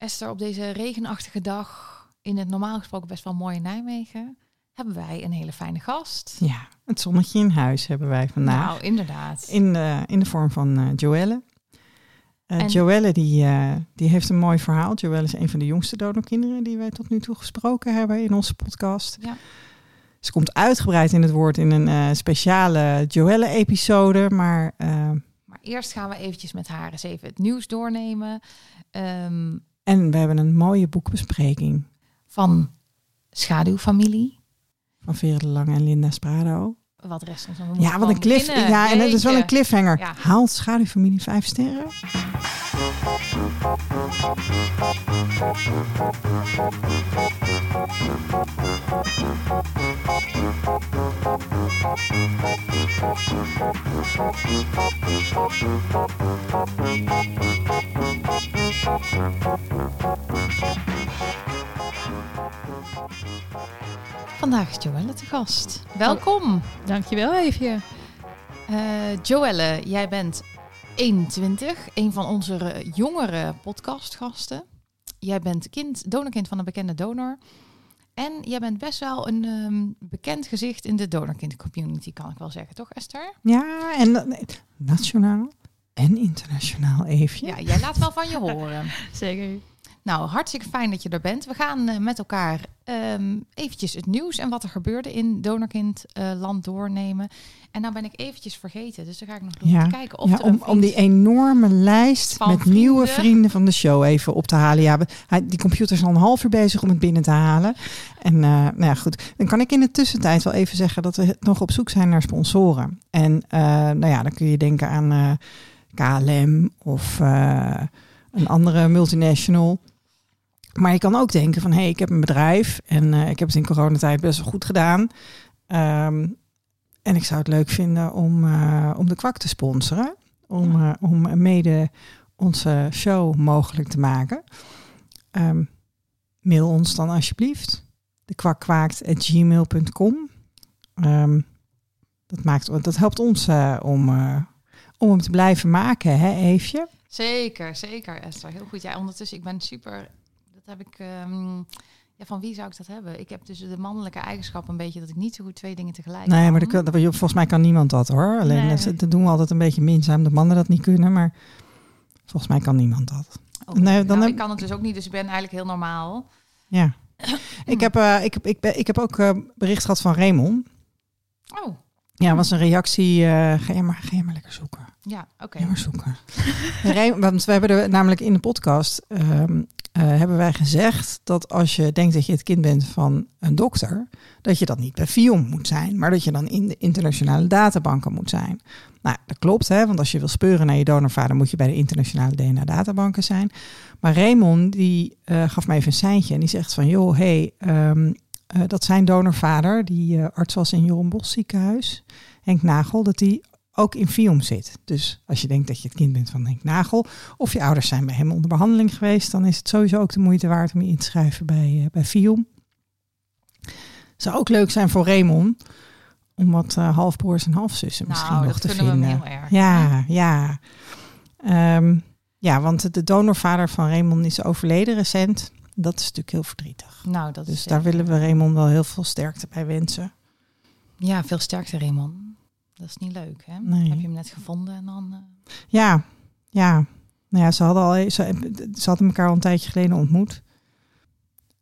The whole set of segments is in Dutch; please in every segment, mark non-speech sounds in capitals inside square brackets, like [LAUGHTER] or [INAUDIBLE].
Esther, op deze regenachtige dag in het normaal gesproken best wel mooie Nijmegen hebben wij een hele fijne gast. Ja, het zonnetje in huis hebben wij vandaag. Nou, inderdaad. In de, in de vorm van uh, Joelle. Uh, En- Joelle die, eh, die heeft een mooi verhaal. Joelle is een van de jongste donorkinderen die wij tot nu toe gesproken hebben in onze podcast. Ja. Ze komt uitgebreid in het woord in een eh, speciale Joelle-episode. Maar eh, Maar eerst gaan we eventjes met haar eens even het nieuws doornemen. Ehm, en we hebben een mooie boekbespreking van Schaduwfamilie. van Vera de Lange en Linda Sprado. Wat rest ons nog Ja, wat een cliff. Ja, en het is wel een cliffhanger. Ja. Haalt Schaduwfamilie vijf sterren? Vandaag is Joelle te gast. Welkom. Dankjewel, Eefje. Eh Joelle, jij bent 21, een van onze jongere podcastgasten. Jij bent kind, donorkind van een bekende donor. En jij bent best wel een ehm, bekend gezicht in de donorkind community, kan ik wel zeggen, toch Esther? Ja, en nee, nationaal en internationaal even. Ja, jij laat wel van je horen. [LAUGHS] Zeker. Nou, hartstikke fijn dat je er bent. We gaan eh, met elkaar ehm, eventjes het nieuws en wat er gebeurde in Donorkind eh, land doornemen. En nou ben ik eventjes vergeten, dus dan ga ik nog Ja, even kijken of Ja, om, om die enorme lijst met nieuwe vrienden. van de show even op te halen. Ja, hij, die computer is al een half uur bezig om het binnen te halen. En eh, nou ja, goed. Dan kan ik in de tussentijd wel even zeggen dat we nog op zoek zijn naar sponsoren. En nou ja, dan kun je denken aan KLM of een andere multinational. Maar je kan ook denken van, hé, hey, ik heb een bedrijf en eh, ik heb het in coronatijd best wel goed gedaan. Ehm, en ik zou het leuk vinden om, eh, om de kwak te sponsoren. Om, eh, om mede onze show mogelijk te maken. Ehm, mail ons dan alsjeblieft. De kwakkwaakt.gmail.com Ehm dat, maakt, dat helpt ons om, om hem te blijven maken, hè, Eefje? Zeker, zeker Esther. Heel goed. Ja, ondertussen, ik ben super... Heb ik... ehm, ja, van wie zou ik dat hebben? Ik heb dus de mannelijke eigenschap een beetje dat ik niet zo goed twee dingen tegelijk Nee, kan. maar dat, volgens mij kan niemand dat hoor. Alleen Nee. dat, doen we altijd een beetje minzaam. Dat mannen dat niet kunnen, maar volgens mij kan niemand dat. Oké, Nee, dan nou, heb- ik kan het dus ook niet, dus ik ben eigenlijk heel normaal. Ja. ik, heb, eh, ik, heb, ik, ben, ik heb ook eh, bericht gehad van Raymond. Oh, Ja, was een reactie. eh, ga, je maar, ga je maar lekker zoeken. ja, oké. Je maar zoeken. [LAUGHS] Ray- want we hebben er namelijk in de podcast ehm, eh, hebben wij gezegd dat als je denkt dat je het kind bent van een dokter, dat je dat niet bij FIOM moet zijn, maar dat je dan in de internationale databanken moet zijn. Nou, dat klopt, hè? want als je wil speuren naar je donorvader, moet je bij de internationale DNA-databanken zijn. Maar Raymond, die eh, gaf mij even een seintje en die zegt van, joh, hey, ehm, eh, dat zijn donorvader, die arts was in Jeroen Bos ziekenhuis, Henk Nagel, dat die ook in FIOM zit. Dus als je denkt dat je het kind bent van Henk Nagel, of je ouders zijn bij hem onder behandeling geweest, dan is het sowieso ook de moeite waard om je in te schrijven bij, eh, bij FIOM. Zou ook leuk zijn voor Raymond om wat eh, halfbroers en halfzussen misschien nou, nog dat te vinden. heel erg. Ja, ja. Ehm, ja, want de donorvader van Raymond is overleden recent. Dat is natuurlijk heel verdrietig. Nou, dat Dus daar willen we Raymond wel heel veel sterkte bij wensen. Ja, veel sterkte, Raymond. Dat is niet leuk, hè? Nee. Heb je hem net gevonden en dan... eh, Ja, ja. Nou ja, ze hadden, al, ze, ze hadden elkaar al een tijdje geleden ontmoet.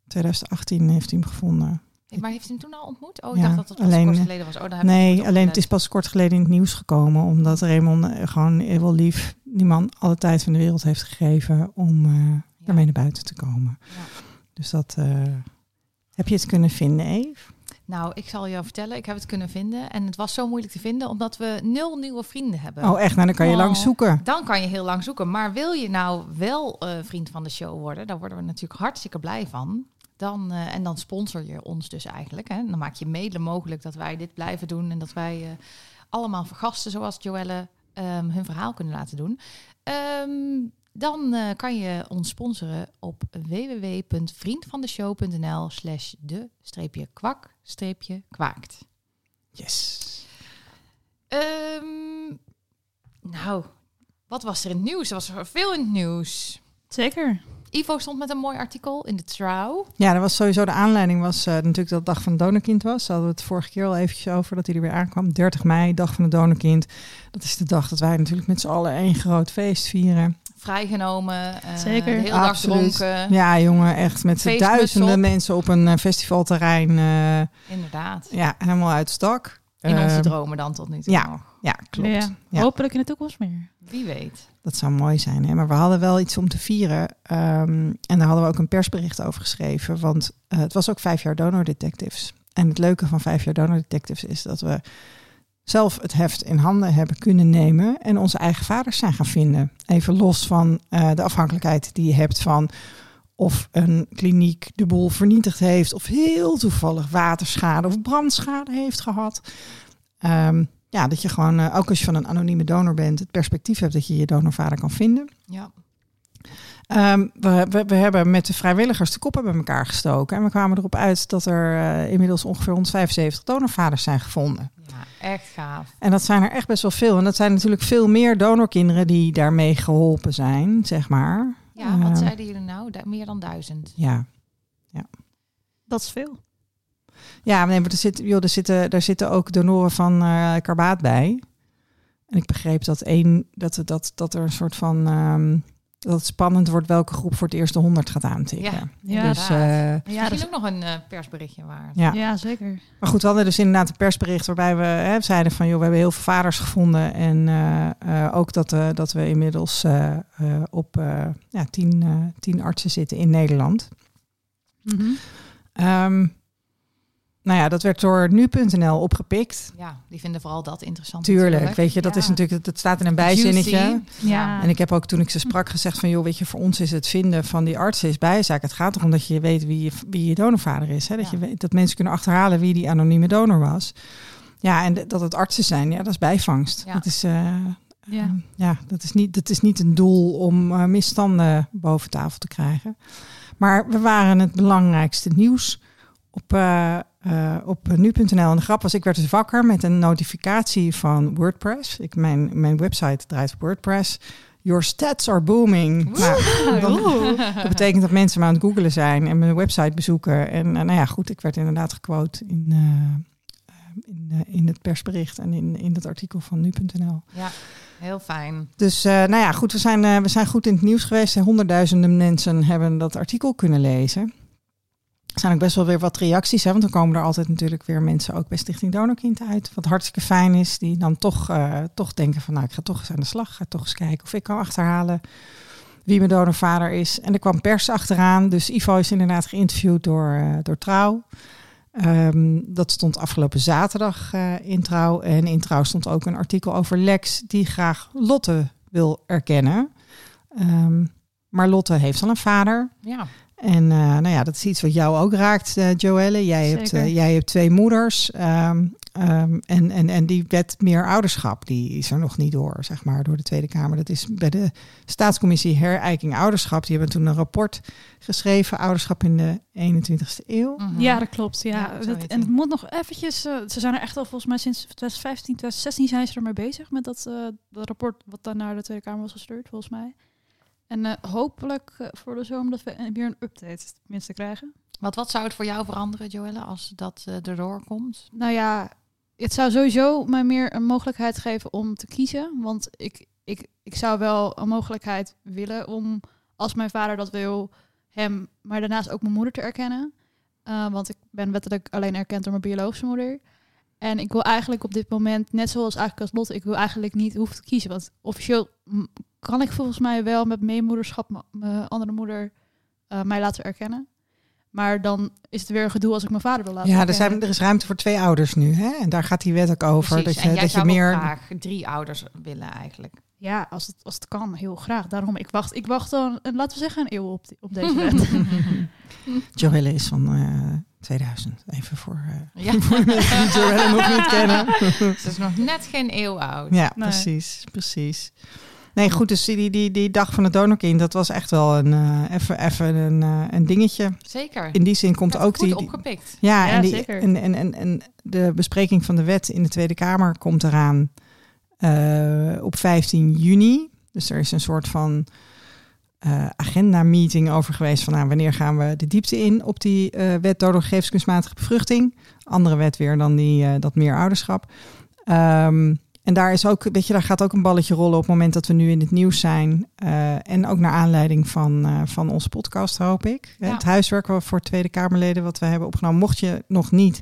2018 heeft hij hem gevonden. Maar heeft hij hem toen al ontmoet? Oh, ik Ja, dacht dat het pas alleen, kort eh, geleden was. Oh, niet Nee, alleen het is pas kort geleden in het nieuws gekomen. Omdat Raymond eh, gewoon heel lief die man alle tijd van de wereld heeft gegeven om eh ermee naar buiten te komen. Ja. Dus dat eh, heb je het kunnen vinden, Eve? Nou, ik zal je vertellen. Ik heb het kunnen vinden. En het was zo moeilijk te vinden, omdat we nul nieuwe vrienden hebben. Oh, echt? Nou, dan kan je Oh. lang zoeken. Dan kan je heel lang zoeken. Maar wil je nou wel eh, vriend van de show worden, daar worden we natuurlijk hartstikke blij van. Dan, eh, en dan sponsor je ons dus eigenlijk. Hè. Dan maak je mede mogelijk dat wij dit blijven doen. En dat wij eh, allemaal gasten zoals Joelle ehm, hun verhaal kunnen laten doen. Ehm, dan eh, kan je ons sponsoren op www.vriendvandeshow.nl slash de streepje kwak streepje kwaakt. Yes. Ehm, nou, wat was er in het nieuws? Er was er veel in het nieuws. Zeker. Ivo stond met een mooi artikel in de Trouw. Ja, dat was sowieso de aanleiding. Was uh, natuurlijk dat de dag van het donorkind was. Daar hadden we het vorige keer al eventjes over dat hij er weer aankwam. 30 mei, dag van het donorkind. Dat is de dag dat wij natuurlijk met z'n allen één groot feest vieren. Vrijgenomen. Uh, Zeker. De hele dag dronken. Ja, jongen, echt met duizenden op. mensen op een uh, festivalterrein. Inderdaad. Ja, helemaal uit stak. In onze dromen dan tot nu toe ja. Ja, klopt. Ja. Ja. Hopelijk in de toekomst meer. Wie weet. Dat zou mooi zijn. Hè? Maar we hadden wel iets om te vieren. Um, en daar hadden we ook een persbericht over geschreven. Want uh, het was ook vijf jaar Donor Detectives. En het leuke van vijf jaar Donor Detectives is dat we zelf het heft in handen hebben kunnen nemen. En onze eigen vaders zijn gaan vinden. Even los van uh, de afhankelijkheid die je hebt van of een kliniek de boel vernietigd heeft. Of heel toevallig waterschade of brandschade heeft gehad. Um, ja, dat je gewoon, uh, ook als je van een anonieme donor bent, het perspectief hebt dat je je donorvader kan vinden. Ja. Um, we, we, we, hebben met de vrijwilligers de koppen bij elkaar gestoken. En we kwamen erop uit dat er uh, inmiddels ongeveer 175 donorvaders zijn gevonden. Ja, echt gaaf. En dat zijn er echt best wel veel. En dat zijn natuurlijk veel meer donorkinderen die daarmee geholpen zijn, zeg maar. Ja, wat uh, zeiden jullie nou? Meer dan duizend? Ja. ja. Dat is veel. Ja, nee, maar er, zit, joh, er, zitten, er zitten ook donoren van uh, karbaat bij. En ik begreep dat, één, dat, dat, dat er een soort van... Um, dat het spannend wordt welke groep voor het eerste 100 gaat aantikken. Ja, ja dus, uh, ja, dat is ook nog een uh, persberichtje waard. Ja. ja, zeker. Maar goed, we hadden dus inderdaad een persbericht waarbij we hè, zeiden van... joh, we hebben heel veel vaders gevonden. En uh, ook dat, dat we inmiddels op ja, tien, tien artsen zitten in Nederland. Mm -hmm. um, nou ja, dat werd door nu.nl opgepikt. Ja, die vinden vooral dat interessant. Tuurlijk, natuurlijk. weet je, dat ja. is natuurlijk, dat staat in een bijzinnetje. Ja. En ik heb ook toen ik ze sprak gezegd van, joh, weet je, voor ons is het vinden van die artsen is bijzaak. Het gaat erom dat je weet wie je, wie je donorvader is. Hè? Dat, Ja. je weet, dat mensen kunnen achterhalen wie die anonieme donor was. Ja, en dat het artsen zijn, ja, dat is bijvangst. Ja. Dat is, uh, Ja. ja, dat is niet, dat is niet een doel om uh, misstanden boven tafel te krijgen. Maar we waren het belangrijkste nieuws op, uh, uh, op nu.nl. En de grap was, ik werd dus wakker met een notificatie van WordPress. Ik, mijn, mijn website draait op WordPress. Your stats are booming. Nou, [LAUGHS] dan, [LAUGHS] dat betekent dat mensen me aan het googelen zijn en mijn website bezoeken. En uh, nou ja, goed, ik werd inderdaad gequote in, in, in het persbericht en in, in het artikel van nu.nl. Ja, heel fijn. Dus uh, nou ja, goed, we zijn, uh, we zijn goed in het nieuws geweest. Honderdduizenden mensen hebben dat artikel kunnen lezen. Zijn ook best wel weer wat reacties, hè, want dan komen er altijd natuurlijk weer mensen ook bij Stichting Donorkind uit. Wat hartstikke fijn is, die dan toch, uh, toch denken van nou, ik ga toch eens aan de slag. Ga toch eens kijken of ik kan achterhalen wie mijn donorvader is. En er kwam pers achteraan, dus Ivo is inderdaad geïnterviewd door, door Trouw. Um, dat stond afgelopen zaterdag uh, in Trouw. En in Trouw stond ook een artikel over Lex die graag Lotte wil erkennen. Um, maar Lotte heeft al een vader. Ja. En uh, nou ja, dat is iets wat jou ook raakt, uh, Joelle. Jij hebt, uh, jij hebt twee moeders. Um, um, en, en, en die wet meer ouderschap, die is er nog niet door, zeg maar, door de Tweede Kamer. Dat is bij de Staatscommissie Herijking Ouderschap. Die hebben toen een rapport geschreven, ouderschap in de 21ste eeuw. -hmm. Ja, dat klopt. Ja. Ja, dat, en het moet nog eventjes, ze zijn er echt al volgens mij sinds 2015, 2016 zijn ze ermee bezig met dat, dat rapport wat dan naar de Tweede Kamer was gestuurd, volgens mij. En uh, hopelijk uh, voor de zomer dat we weer een update tenminste krijgen. Wat, wat zou het voor jou veranderen, Joelle, als dat uh, erdoor komt? Nou ja, het zou sowieso mij meer een mogelijkheid geven om te kiezen. Want ik, ik, ik zou wel een mogelijkheid willen om, als mijn vader dat wil, hem, maar daarnaast ook mijn moeder te erkennen. Want ik ben wettelijk alleen erkend door mijn biologische moeder. En ik wil eigenlijk op dit moment, net zoals eigenlijk als Lotte, ik wil eigenlijk niet hoeven te kiezen. Want officieel kan ik volgens mij wel met meemoederschap mijn andere moeder uh, mij laten erkennen. Maar dan is het weer een gedoe als ik mijn vader wil laten Ja, er, zijn, er is ruimte voor twee ouders nu. Hè? En daar gaat die wet ook over. Precies. Dat je, en jij dat je zou meer. graag drie ouders willen eigenlijk. Ja, als het, als het kan, heel graag. Daarom, ik wacht, ik wacht dan, laten we zeggen, een eeuw op, die, op deze [LAUGHS] wet. [LAUGHS] Joelle is van uh, 2000. Even voor, uh, [LAUGHS] Ja. voor de mensen die Joelle nog niet kennen. Ze is nog net geen eeuw oud. Ja, Nee. precies, precies. Nee, goed, dus die, die, die dag van het donorkind, dat was echt wel een, uh, even, even een, uh, een dingetje. Zeker. In die zin komt ook goed die... opgepikt. ja, Ja, en, die, zeker. en, en, en, en de bespreking van de wet in de Tweede Kamer komt eraan eh, op 15 juni. Dus er is een soort van eh, agenda-meeting over geweest. Van nou, wanneer gaan we de diepte in op die eh, wet doorgeefskunstmatige bevruchting. Andere wet weer dan die, eh, dat meer ouderschap. Ehm, en daar, is ook, weet je, daar gaat ook een balletje rollen op het moment dat we nu in het nieuws zijn. Eh, en ook naar aanleiding van, eh, van onze podcast, hoop ik. Ja. Het huiswerk voor Tweede Kamerleden wat we hebben opgenomen. Mocht je nog niet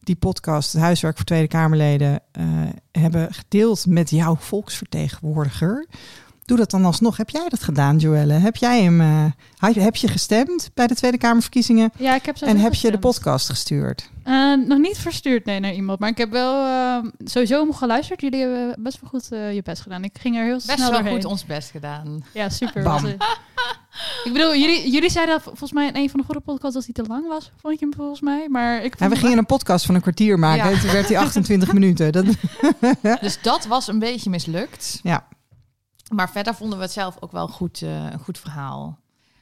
die podcast, het huiswerk voor Tweede Kamerleden, eh, hebben gedeeld met jouw volksvertegenwoordiger. Doe dat dan alsnog. Heb jij dat gedaan, Joelle? Heb jij hem? eh, heb je gestemd bij de Tweede Kamerverkiezingen? Ja, ik heb zo En heb je de podcast gestuurd? Eh, nog niet verstuurd, nee, naar iemand. Maar ik heb wel eh, sowieso geluisterd. Jullie hebben best wel goed je best gedaan. Ik ging er heel Best snel wel doorheen. goed ons best gedaan. Ja, super. Ik bedoel, jullie, jullie zeiden volgens mij in een van de vorige podcasts dat hij te lang was. Vond je hem volgens mij? Maar ik we gingen een podcast van een kwartier maken. Ja. en Toen werd hij [LAUGHS] 28 minuten. Dat, [LAUGHS] Dus dat was een beetje mislukt. Ja. Maar verder vonden we het zelf ook wel goed, eh, een goed verhaal.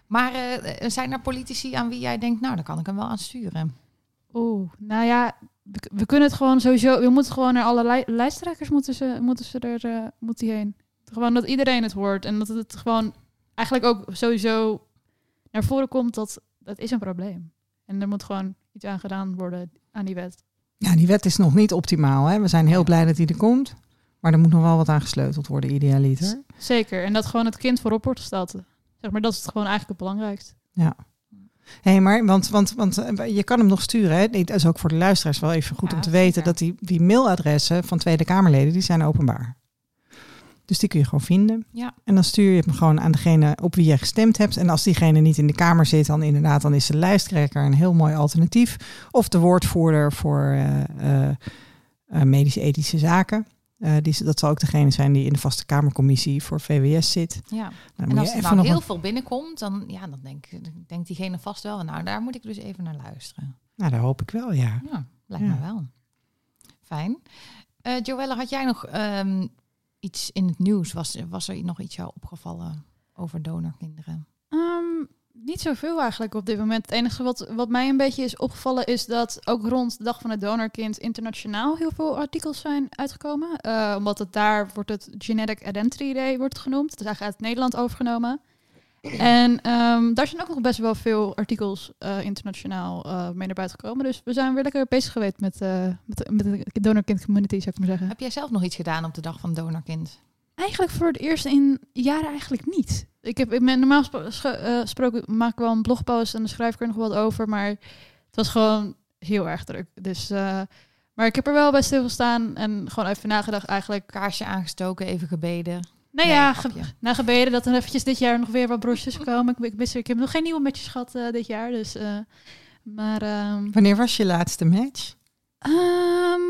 Maar eh, zijn er politici aan wie jij denkt, nou, daar kan ik hem wel aan sturen? Oeh, nou ja, we, we kunnen het gewoon sowieso... We moeten gewoon naar alle lij- lijsttrekkers moeten ze, moeten ze er eh, moet die heen. Gewoon dat iedereen het hoort. En dat het gewoon eigenlijk ook sowieso naar voren komt dat dat is een probleem. En er moet gewoon iets aan gedaan worden aan die wet. ja, die wet is nog niet optimaal. Hè? We zijn heel blij dat die er komt. Maar er moet nog wel wat aan gesleuteld worden, idealiter. Zeker. En dat gewoon het kind voorop wordt gesteld. Zeg maar, dat is het gewoon eigenlijk het belangrijkste. Hé, maar want, want, want eh, je kan hem nog sturen. Hè? Dat is ook voor de luisteraars wel even goed Ja, om te weten. zeker. Dat die, die mailadressen van Tweede Kamerleden, die zijn openbaar. Dus die kun je gewoon vinden. Ja. En dan stuur je hem gewoon aan degene op wie je gestemd hebt. En als diegene niet in de Kamer zit, dan inderdaad, dan is de lijsttrekker een heel mooi alternatief. Of de woordvoerder voor eh, eh, medische-ethische zaken. Eh, die, dat zal ook degene zijn die in de vaste Kamercommissie voor VWS zit. Ja. Nou, En als er nou heel een- veel binnenkomt, dan, ja, dan denk, denkt diegene vast wel, nou, daar moet ik dus even naar luisteren. Nou, dat hoop ik wel, ja. Ja, lijkt Ja. me wel. Fijn. Joelle, had jij nog ehm, iets in het nieuws? Was, was er nog iets jou opgevallen over donorkinderen? Niet zoveel eigenlijk op dit moment. Het enige wat, wat mij een beetje is opgevallen is dat ook rond de dag van het donorkind internationaal heel veel artikels zijn uitgekomen. Eh, omdat het daar wordt het Genetic Identity Day wordt genoemd. Het is eigenlijk uit Nederland overgenomen. En ehm, daar zijn ook nog best wel veel artikels eh, internationaal eh, mee naar buiten gekomen. Dus we zijn weer lekker bezig geweest met, met, de- met de donorkind community, zou ik maar zeggen. Heb jij zelf nog iets gedaan op de dag van donorkind? Eigenlijk voor het eerst in jaren eigenlijk niet. Ik heb ik ben normaal eh, gesproken maak ik wel een blogpost en dan schrijf ik er nog wat over, maar het was gewoon heel erg druk. Dus, eh, maar ik heb er wel bij stilgestaan en gewoon even nagedacht eigenlijk. Kaarsje aangestoken, even gebeden. Nou ja, grapje. ge- na gebeden dat er eventjes dit jaar nog weer wat broches komen. Ik, ik, mis- ik heb nog geen nieuwe matches gehad eh, dit jaar, dus. eh, maar ehm, Wanneer was je laatste match? Ehm,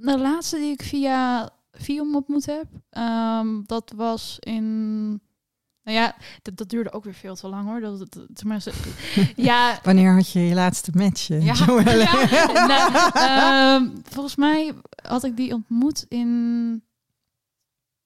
de laatste die ik via Vium ontmoet heb, ehm, dat was in. Nou ja, dat, dat duurde ook weer veel te lang hoor. Dat, dat, dat- tenminste, [LAUGHS] ja, [LAUGHS] Wanneer had je je laatste match? [LAUGHS] eh, Ja. Nou, ehm, volgens mij had ik die ontmoet in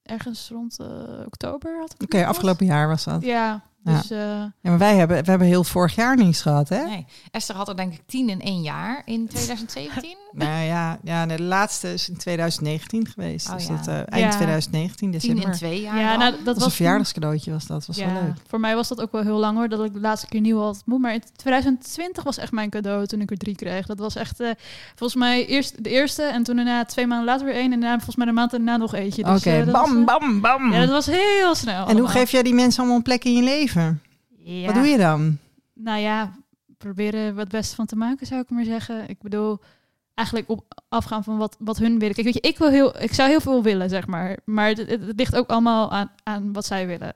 ergens rond eh, oktober. Oké, afgelopen jaar was dat. Ja. Dus eh, Ja, maar wij hebben, we hebben heel vorig jaar niets gehad, hè? Nee. Esther had er denk ik tien in één jaar in 2017. [LAUGHS] Nou ja, ja nee, de laatste is in 2019 geweest. Oh dus ja. dat, eh, eind Ja. 2019, Tien december. in twee jaar. ja, nou, dat dat was was een verjaardagscadeautje, was dat. was ja, wel leuk. Voor mij was dat ook wel heel lang hoor, dat ik de laatste keer nieuw had ontmoet. Maar in 2020 was echt mijn cadeau toen ik er drie kreeg. Dat was echt, eh, volgens mij eerst de eerste en toen daarna twee maanden later weer één. En daarna volgens mij de maand daarna nog eentje. Oké, Dus, dat was, bam, bam, bam. Ja, dat was heel snel. en hoe geef jij die mensen allemaal een plek in je leven? Ja. Wat doe je dan? Nou ja, proberen wat best van te maken zou ik maar zeggen. Ik bedoel, eigenlijk op afgaan van wat, wat hun willen. Kijk, weet je, ik, wil heel, ik zou heel veel willen, zeg maar. Maar het, het, het ligt ook allemaal aan, aan wat zij willen.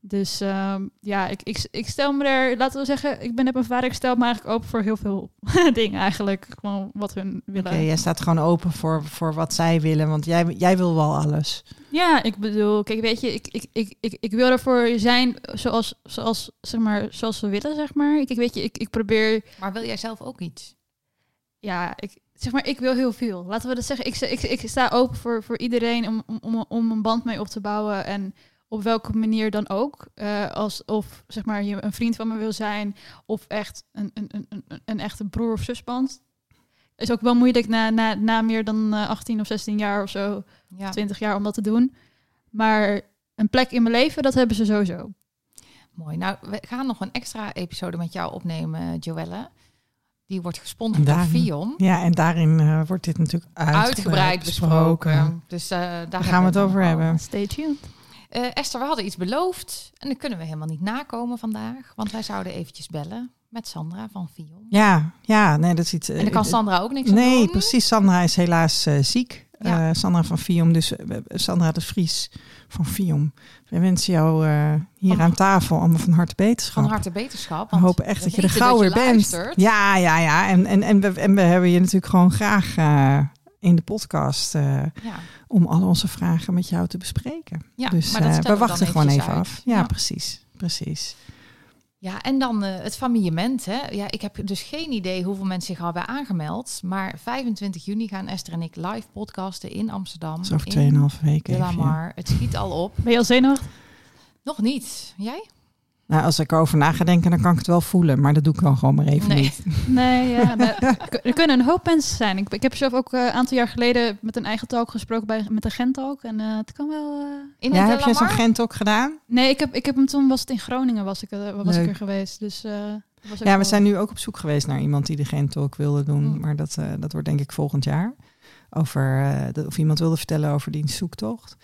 Dus ehm, ja, ik, ik, ik stel me er, laten we zeggen, ik ben net een vader, ik stel me eigenlijk open voor heel veel [LAUGHS] dingen eigenlijk. Gewoon wat hun willen. Oké, jij staat gewoon open voor, voor wat zij willen, want jij, jij wil wel alles. Ja, ik bedoel, kijk, weet je, ik, ik, ik, ik, ik wil ervoor zijn zoals, zoals, zeg maar, zoals ze willen, zeg maar. Ik, ik weet je, ik, ik probeer Maar wil jij zelf ook iets? ja, ik, zeg maar, ik wil heel veel. Laten we dat zeggen. Ik, sta- ik, ik sta open voor, voor iedereen om, om, om, om een band mee op te bouwen. En op welke manier dan ook. Eh, als, of zeg maar, je een vriend van me wil zijn. Of echt een, een, een, een, een echte broer- of zusband. Is ook wel moeilijk na, na, na meer dan eh, 18 of 16 jaar of zo. Ja. 20 jaar om dat te doen. Maar een plek in mijn leven, dat hebben ze sowieso. Mooi. Nou, we gaan nog een extra episode met jou opnemen, Joelle. Die wordt gesponsord door Vion. Ja, en daarin eh, wordt dit natuurlijk uitgebreid, Uitgebreid besproken. Dus eh, daar, Daar gaan we het over hebben. Stay tuned. Eh, Esther, we hadden iets beloofd. En dat kunnen we helemaal niet nakomen vandaag. Want wij zouden eventjes bellen met Sandra van Vion. Ja, ja, nee, dat is iets. En daar kan eh, Sandra ook niks Nee, doen. precies. Sandra is helaas eh, ziek. Ja. Eh, Sandra van Fium, dus eh, Sandra de Vries van Fium. We wensen jou eh, hier Van- aan tafel allemaal van harte beterschap. Van harte beterschap. We hopen echt dat je er gauw weer bent. Ja, ja, ja. En, en, en, we, en we hebben je natuurlijk gewoon graag eh, in de podcast eh, Ja. om al onze vragen met jou te bespreken. Ja, dus maar dat eh, we wachten gewoon even uit. af. Ja, Ja. precies. Precies. Ja, en dan eh, het familiement. Hè. Ja, ik heb dus geen idee hoeveel mensen zich al hebben aangemeld. Maar 25 juni gaan Esther en ik live podcasten in Amsterdam. Dat is over in 2,5 weken. De La even, ja. Mar. Het schiet al op. Ben je al zenuwachtig? Nog niet. Jij? Nou, als ik erover na ga denken, dan kan ik het wel voelen. Maar dat doe ik dan gewoon maar even Nee. niet. Nee, ja, [LAUGHS] er kunnen een hoop mensen zijn. Ik, ik heb zelf ook eh, een aantal jaar geleden met een eigen talk gesproken bij, met een Gentalk. En eh, het kan wel... eh, In Ja, heb je zo'n Mar? Gent ook gedaan? Nee, ik heb, ik heb hem toen, was het in Groningen, was ik, was ik er geweest. Dus, eh, dat was ook Ja, we wel- zijn nu ook op zoek geweest naar iemand die de Gentalk wilde doen. Mm. Maar dat, eh, dat wordt denk ik volgend jaar. Over, eh, de- of iemand wilde vertellen over die zoektocht.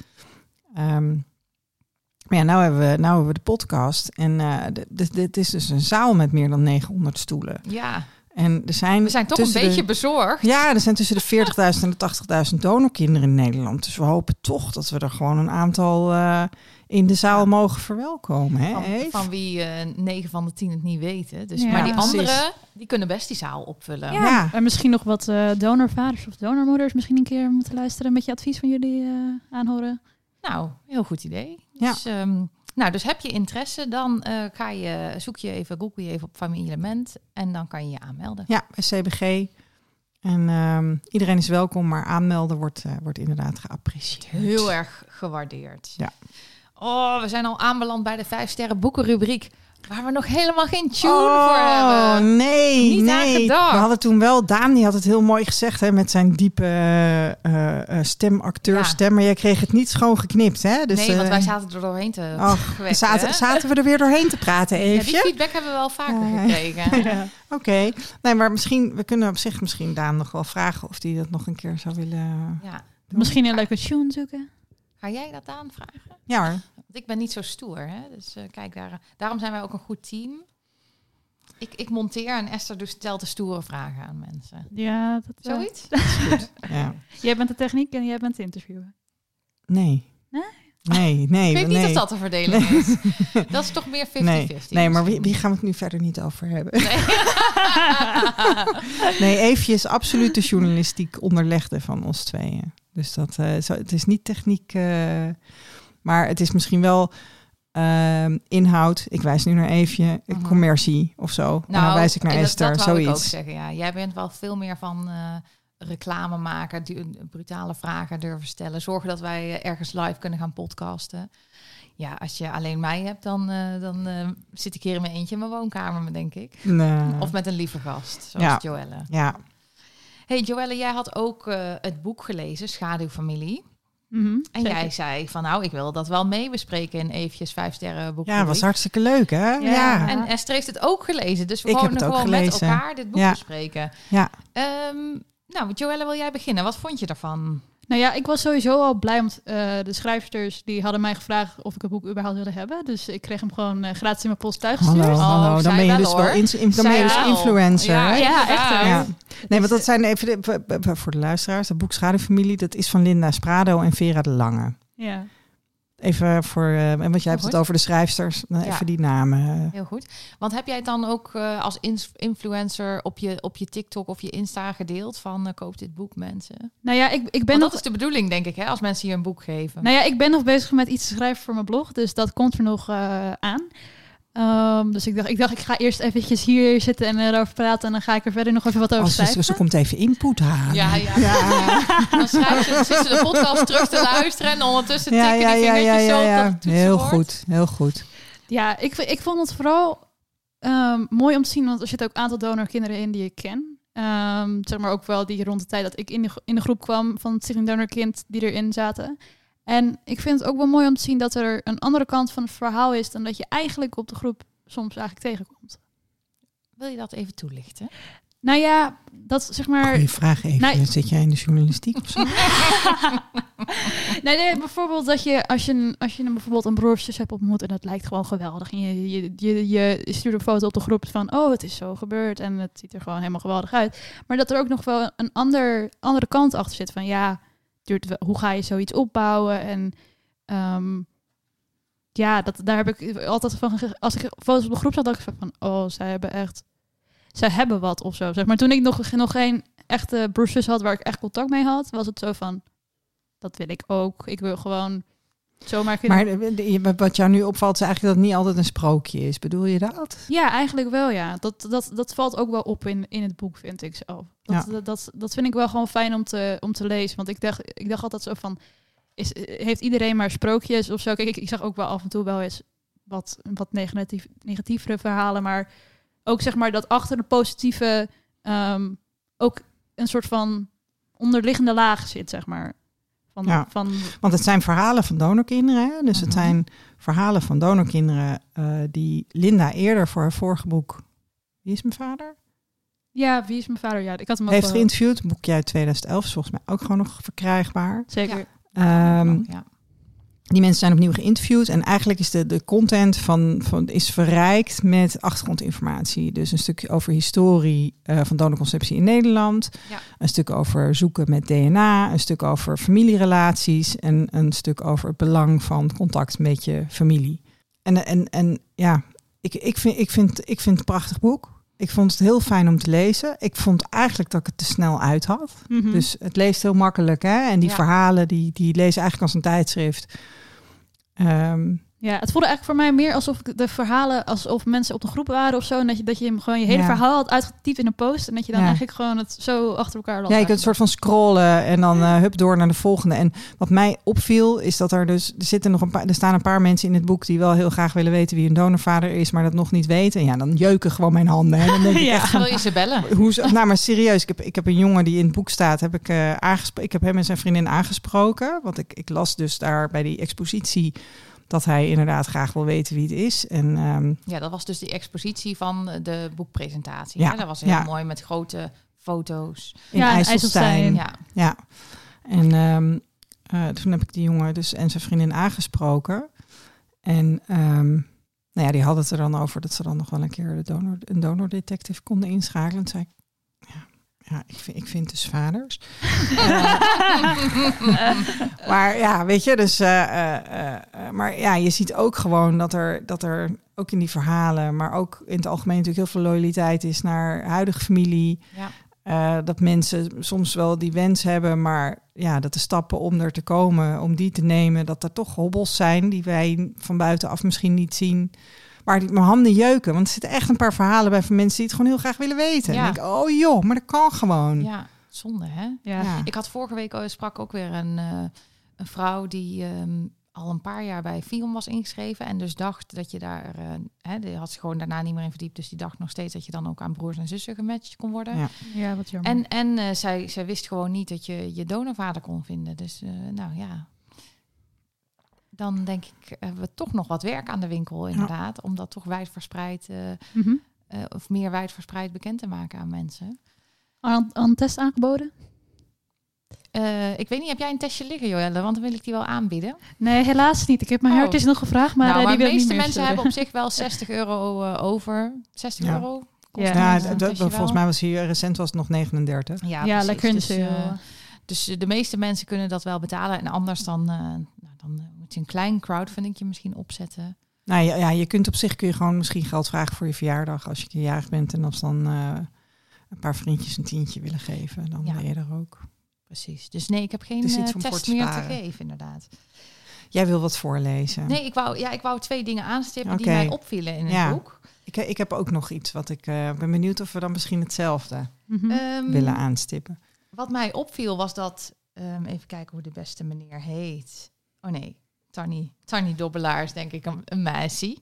Ehm, maar ja, nou hebben, we, nou hebben we de podcast. En eh, d- dit, dit is dus een zaal met meer dan 900 stoelen. Ja, En er zijn we zijn toch een de- beetje bezorgd. Ja, er zijn tussen de 40.000 en de 80.000 donorkinderen in Nederland. Dus we hopen toch dat we er gewoon een aantal eh, in de zaal mogen verwelkomen. Hè, Van, wie eh 9 van de 10 het niet weten. Dus, Ja, maar die precies. anderen, die kunnen best die zaal opvullen. Ja, Ja. En misschien nog wat eh, donorvaders of donormoeders misschien een keer moeten luisteren. Met je advies van jullie eh, aanhoren. Nou, heel goed idee. Ja. Dus, ehm, nou, dus heb je interesse, dan eh, ga je, zoek je even, google je even op familielement en dan kan je je aanmelden. Ja, bij CBG. En ehm, iedereen is welkom, maar aanmelden wordt, eh, wordt inderdaad geapprecieerd. Heel erg gewaardeerd. Ja. Oh, we zijn al aanbeland bij de vijf sterren boekenrubriek, waar we nog helemaal geen tune oh, voor hebben. nee, Niet aan nee. gedacht. We hadden toen wel, Daan die had het heel mooi gezegd hè, met zijn diepe eh, eh, eh, stem, acteurstem. Maar jij kreeg het niet schoon geknipt, hè? Dus, nee, want wij zaten er doorheen te oh, zaten, zaten we er weer doorheen te praten, Ja, die feedback hebben we wel vaker Ja. gekregen. [LAUGHS] Oké, nee, maar misschien, we kunnen op zich misschien Daan nog wel vragen of die dat nog een keer zou willen Ja. Misschien een leuke tune zoeken. Ga jij dat aanvragen? Ja hoor. Want ik ben niet zo stoer, hè? Dus eh, kijk, daar, daarom zijn wij ook een goed team. Ik, ik monteer en Esther dus stelt de stoere vragen aan mensen. Ja, dat, eh, Zoiets? [LAUGHS] Ja. Jij bent de techniek en jij bent de interviewer. Nee. Nee? Nee, nee. ik weet nee. niet of dat de verdeling Nee. is. [LAUGHS] Dat is toch meer 50-50. Nee, nee maar wie, wie gaan we het nu verder niet over hebben? Nee. [LAUGHS] Nee, Eefje is absoluut de journalistiek onderlegde van ons tweeën. Dus dat, eh, zo, het is niet techniek, eh, maar het is misschien wel ehm, inhoud. Ik wijs nu naar Eefje, Mhm. commercie of zo. en dan wijs ik naar dat- Esther, dat wou ik ook zoiets. zeggen, ja. Jij bent wel veel meer van eh, reclame maken, du- brutale vragen durven stellen. Zorgen dat wij eh, ergens live kunnen gaan podcasten. Ja, als je alleen mij hebt, dan, eh, dan eh, zit ik hier in mijn eentje in mijn woonkamer, denk ik. Nee. Of met een lieve gast, zoals Ja. Joelle. Ja, Hey Joelle, jij had ook eh, het boek gelezen, Schaduwfamilie. Mhm, En zeker. jij zei van nou, ik wil dat wel mee bespreken in eventjes vijf sterren boek. ja was hartstikke leuk, hè? Ja, Ja. ja. En Esther heeft het ook gelezen, dus we Ik heb gewoon, het ook gewoon met elkaar dit boek Ja. bespreken. Ehm, nou, Joelle, wil jij beginnen? Wat vond je daarvan? Nou ja, ik was sowieso al blij, want eh, de schrijfsters die hadden mij gevraagd of ik het boek überhaupt wilde hebben. Dus ik kreeg hem gewoon eh, gratis in mijn post thuisgestuurd. Hallo, Oh, hallo. Dan ben je wel, dus wel in, in- dan ben je Zij dus wel. influencer. Ja, hè? Ja, echt? Ja. Nee, want dat zijn even de- voor de luisteraars. Het boek Schaduwfamilie, dat is van Linda Sprado en Vera de Lange. Ja. Even voor, eh, en want jij hebt goed. het over de schrijfsters, dan Ja. even die namen. Heel goed. Want heb jij het dan ook eh, als influencer op je, op je TikTok of je Insta gedeeld van eh, koop dit boek mensen? Nou ja, ik, ik ben Want nog... dat is de bedoeling, denk ik, hè, als mensen je een boek geven. Nou ja, ik ben nog bezig met iets te schrijven voor mijn blog, dus dat komt er nog eh, aan. Ehm, dus ik dacht, ik dacht, ik ga eerst eventjes hier zitten en erover praten en dan ga ik er verder nog even wat over Als ze, schrijven. ze komt even input halen. Ja, ja. Ja, [LAUGHS] Dan schrijf ze, zit ze de podcast terug te luisteren en ondertussen ja, tikken ja, die vingertjes ja, zo ja, dat Heel goed, heel goed. Ja, ik, ik vond het vooral ehm, mooi om te zien, want er zitten ook een aantal donorkinderen in die ik ken. Ehm, zeg maar ook wel die rond de tijd dat ik in de, in de groep kwam van het Stichting Donorkind die erin zaten. En ik vind het ook wel mooi om te zien dat er een andere kant van het verhaal is dan dat je eigenlijk op de groep soms eigenlijk tegenkomt. Wil je dat even toelichten? Nou ja, dat zeg maar. Goeie vraag even. Nee. Zit jij in de journalistiek of zo? [LAUGHS] nee, nee, bijvoorbeeld dat je als je, een- als je een, bijvoorbeeld een broer of zus hebt ontmoet en dat lijkt gewoon geweldig. En je, je, je, je stuurt een foto op de groep van, oh, het is zo gebeurd en het ziet er gewoon helemaal geweldig uit. Maar dat er ook nog wel een ander, andere kant achter zit van, ja, hoe ga je zoiets opbouwen? En ehm, ja, dat, daar heb ik altijd van, als ik foto's op de groep zag, dacht ik van, oh, zij hebben echt, zij hebben wat of zo. Zeg maar toen ik nog, nog geen echte broers had waar ik echt contact mee had, was het zo van, dat wil ik ook. Ik wil gewoon zomaar kunnen... Maar de- de- wat jou nu opvalt is eigenlijk dat het niet altijd een sprookje is. Bedoel je dat? Ja, eigenlijk wel, ja. Dat, dat, dat valt ook wel op in, in het boek, vind ik zelf. Dat, Ja. dat, dat, dat vind ik wel gewoon fijn om te, om te lezen. Want ik dacht, ik dacht altijd zo van... Is, heeft iedereen maar sprookjes of zo? Kijk, ik, ik zag ook wel af en toe wel eens wat, wat negatief, negatievere verhalen. Maar ook zeg maar dat achter de positieve... ehm, ook een soort van onderliggende laag zit, zeg maar. Van, Ja. van, Want het zijn verhalen van donorkinderen. Hè? Dus het Mhm. zijn verhalen van donorkinderen eh, die Linda eerder voor haar vorige boek... Wie is mijn vader? ja, wie is mijn vader? Ja, ik had hem ook Heeft geïnterviewd. Een boekje uit 2011 is volgens mij ook gewoon nog verkrijgbaar. Zeker. Ehm, ja. Die mensen zijn opnieuw geïnterviewd en eigenlijk is de, de content van, van is verrijkt met achtergrondinformatie. Dus een stukje over historie eh, van donorconceptie in Nederland, Ja. een stuk over zoeken met DNA, een stuk over familierelaties en een stuk over het belang van contact met je familie. En, en, en ja, ik, ik, vind, ik, vind, ik vind het een prachtig boek. Ik vond het heel fijn om te lezen. Ik vond eigenlijk dat ik het te snel uit had. Mhm. Dus het leest heel makkelijk, hè? En die Ja. verhalen, die, die lezen eigenlijk als een tijdschrift. Ehm, Ja, het voelde eigenlijk voor mij meer alsof ik de verhalen, alsof mensen op de groep waren of zo. En dat je, dat je hem gewoon je hele Ja. verhaal had uitgetypt in een post. En dat je dan Ja. eigenlijk gewoon het zo achter elkaar las. ja, je kunt een soort van scrollen en dan eh hup door naar de volgende. En wat mij opviel, is dat er dus, er zitten nog een paar, er staan een paar mensen in het boek die wel heel graag willen weten wie hun donorvader is, maar dat nog niet weten. En ja, dan jeuken gewoon mijn handen. En dan denk [LAUGHS] ik Ja. echt van, Wil je ze bellen? [LAUGHS] Hoe nou, maar serieus, ik heb, ik heb een jongen die in het boek staat, heb ik, eh aangesproken. Ik heb hem en zijn vriendin aangesproken. Want ik, ik las dus daar bij die expositie dat hij inderdaad graag wil weten wie het is. En ehm, Ja, dat was dus die expositie van de boekpresentatie. Ja? Dat was heel ja. mooi met grote foto's. in Ja, in IJsselstein. IJsselstein. Ja, Ja. En ehm, eh, toen heb ik die jongen dus en zijn vriendin aangesproken. En ehm, nou ja, die hadden het er dan over dat ze dan nog wel een keer de donor, een donordetective konden inschakelen. En zei ik, ja, ik, vind, ik vind dus vaders. [LAUGHS] Eh, maar ja, weet je, dus. eh, eh, maar ja, je ziet ook gewoon dat er, dat er ook in die verhalen, maar ook in het algemeen natuurlijk heel veel loyaliteit is naar huidige familie. ja. Dat mensen soms wel die wens hebben, maar ja, dat de stappen om er te komen, om die te nemen, dat er toch hobbels zijn die wij van buitenaf misschien niet zien. Maar die mijn handen jeuken, want er zitten echt een paar verhalen bij van mensen die het gewoon heel graag willen weten. Ja. En ik denk, oh joh, maar dat kan gewoon. ja, zonde hè? Ja. Ja. Ik had vorige week sprak ook weer een, eh, een vrouw die ehm, al een paar jaar bij Fion was ingeschreven en dus dacht dat je daar, eh, hè, die had zich gewoon daarna niet meer in verdiept, dus die dacht nog steeds dat je dan ook aan broers en zussen gematcht kon worden. Ja. Ja, wat jammer. En, en eh, zij, zij wist gewoon niet dat je je donorvader kon vinden. Dus eh, nou ja, dan denk ik, hebben we toch nog wat werk aan de winkel inderdaad, om dat toch wijdverspreid eh, of meer wijdverspreid bekend te maken aan mensen. Al, een test aangeboden? Eh, ik weet niet, heb jij een testje liggen, Joelle? Want dan wil ik die wel aanbieden. Nee, helaas niet. Ik heb mijn Oh. hart is nog gevraagd, maar, nou, maar de meeste meer mensen hebben op zich wel [LAUGHS] 60 euro eh, over. 60 Ja. euro? kost Ja. een, Ja, d- een d- testje volgens mij was hier recent was het nog 39. Ja, Ja, lekker in de Dus, Dus de meeste mensen kunnen dat wel betalen. En anders dan, eh, nou, dan moet je een klein crowdfundingje misschien opzetten. Nou ja, ja, je kunt op zich kun je gewoon misschien geld vragen voor je verjaardag als je een keer jarig bent en als dan eh, een paar vriendjes een tientje willen geven, dan Ja. ben je er ook. Precies. Dus nee, ik heb geen eh, test te meer te geven, inderdaad. Jij wil wat voorlezen. Nee, ik wou, ja, ik wou twee dingen aanstippen die mij opvielen in het Ja. boek. Ik, ik heb ook nog iets wat ik eh, ben benieuwd of we dan misschien hetzelfde Mhm. Ehm, willen aanstippen. Wat mij opviel was dat, ehm, even kijken hoe de beste meneer heet. Oh nee, Tanny, Tanny Dobbelaar is denk ik een, een meisje.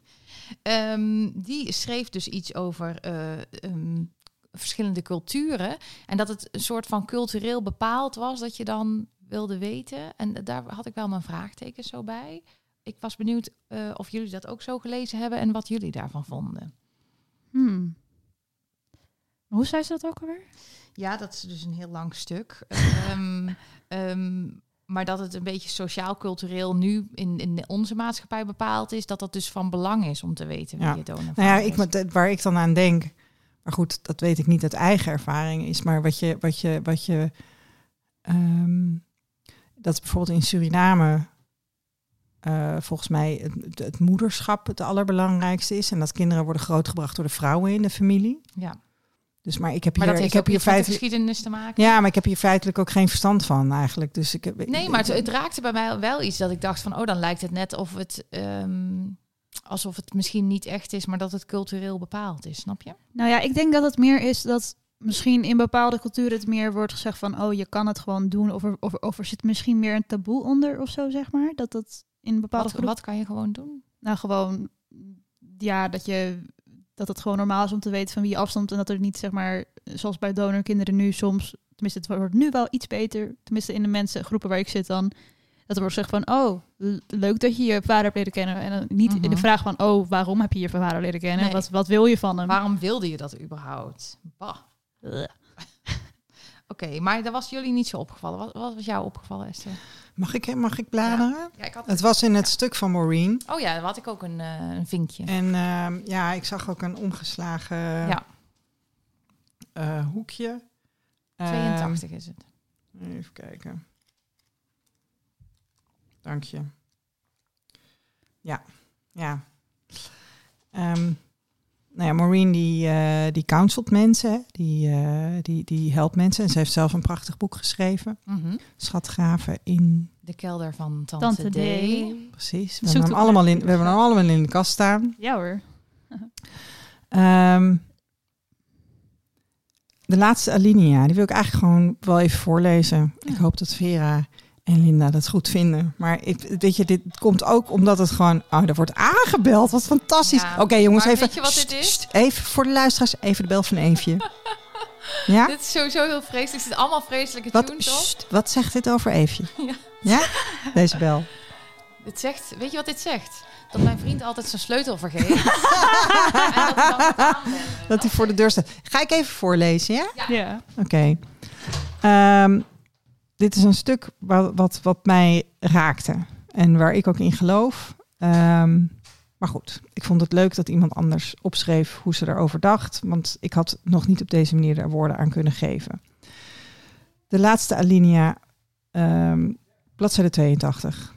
Ehm, die schreef dus iets over eh, ehm, verschillende culturen. En dat het een soort van cultureel bepaald was dat je dan wilde weten. En daar had ik wel mijn vraagtekens zo bij. Ik was benieuwd eh, of jullie dat ook zo gelezen hebben en wat jullie daarvan vonden. Hmm. Hoe zei ze dat ook alweer? Ja, dat is dus een heel lang stuk. [LAUGHS] Ehm, maar dat het een beetje sociaal-cultureel nu in, in onze maatschappij bepaald is, dat dat dus van belang is om te weten wie Ja. je donor Nou ja, ik, met- waar ik dan aan denk, maar goed, dat weet ik niet uit eigen ervaring, is maar wat je, wat je, wat je, ehm, dat bijvoorbeeld in Suriname eh, volgens mij het, het moederschap het allerbelangrijkste is en dat kinderen worden grootgebracht door de vrouwen in de familie. Ja. Dus maar ik heb Maar hier, dat ik heb ook hier iets met de feitelijk, geschiedenis te maken. ja, maar ik heb hier feitelijk ook geen verstand van eigenlijk. Dus ik heb, Nee, maar het, het raakte bij mij wel iets dat ik dacht van, oh, dan lijkt het net of het, ehm, alsof het misschien niet echt is, maar dat het cultureel bepaald is, snap je? Nou ja, ik denk dat het meer is dat misschien in bepaalde culturen het meer wordt gezegd van, oh, je kan het gewoon doen. Of er, of, of er zit misschien meer een taboe onder of zo, zeg maar. Dat dat in bepaalde Wat, wat kan je gewoon doen? Nou, gewoon, ja, dat je dat het gewoon normaal is om te weten van wie je afstamt en dat er niet, zeg maar, zoals bij donorkinderen nu soms, tenminste, het wordt nu wel iets beter, tenminste in de mensengroepen waar ik zit dan, dat er wordt gezegd van, oh, leuk dat je je vader hebt leren kennen en dan niet in de Mhm. vraag van, oh, waarom heb je je vader leren kennen? Nee. Wat, wat wil je van hem? Waarom wilde je dat überhaupt? Bah. Oké, maar dat was jullie niet zo opgevallen. Wat, wat was jou opgevallen, Esther? mag, ik, mag ik bladeren? Ja, ik had... Het was in het stuk van Maureen. Oh ja, dan had ik ook een, eh, een vinkje. En ehm, ja, ik zag ook een omgeslagen Ja. eh, hoekje. Ehm, 82 is het. even kijken. Dank je. Ja, ja. Ehm, nou ja, Maureen die, eh die counselt mensen, die, eh, die, die helpt mensen. En ze heeft zelf een prachtig boek geschreven. Mhm. Schatgraven in, De kelder van Tante, Tante D. D. precies. We hebben, hem allemaal in, we hebben hem allemaal in de kast staan. Ja hoor. Ehm, de laatste alinea, die wil ik eigenlijk gewoon wel even voorlezen. Ik hoop dat Vera en Linda dat goed vinden. Maar ik, weet je, dit komt ook omdat het gewoon... Oh, er wordt aangebeld. Wat fantastisch. Ja, Oké, jongens, maar even... weet je wat dit is? sst, even voor de luisteraars, even de bel van Eefje. [LAUGHS] ja? Dit is sowieso heel vreselijk. Het zit allemaal vreselijke Wat, tunes wat zegt dit over Eefje? [LAUGHS] Ja. Ja? Deze bel. Dit zegt, weet je wat dit zegt? Dat mijn vriend altijd zijn sleutel vergeet. [LAUGHS] en dat hij dan. Dat hij voor de deur staat. Ga ik even voorlezen, ja? Ja. Oké. Ehm, dit is een stuk wat, wat, wat mij raakte. En waar ik ook in geloof. Ehm, maar goed, ik vond het leuk dat iemand anders opschreef hoe ze erover dacht. Want ik had nog niet op deze manier er woorden aan kunnen geven. De laatste alinea, ehm bladzijde 82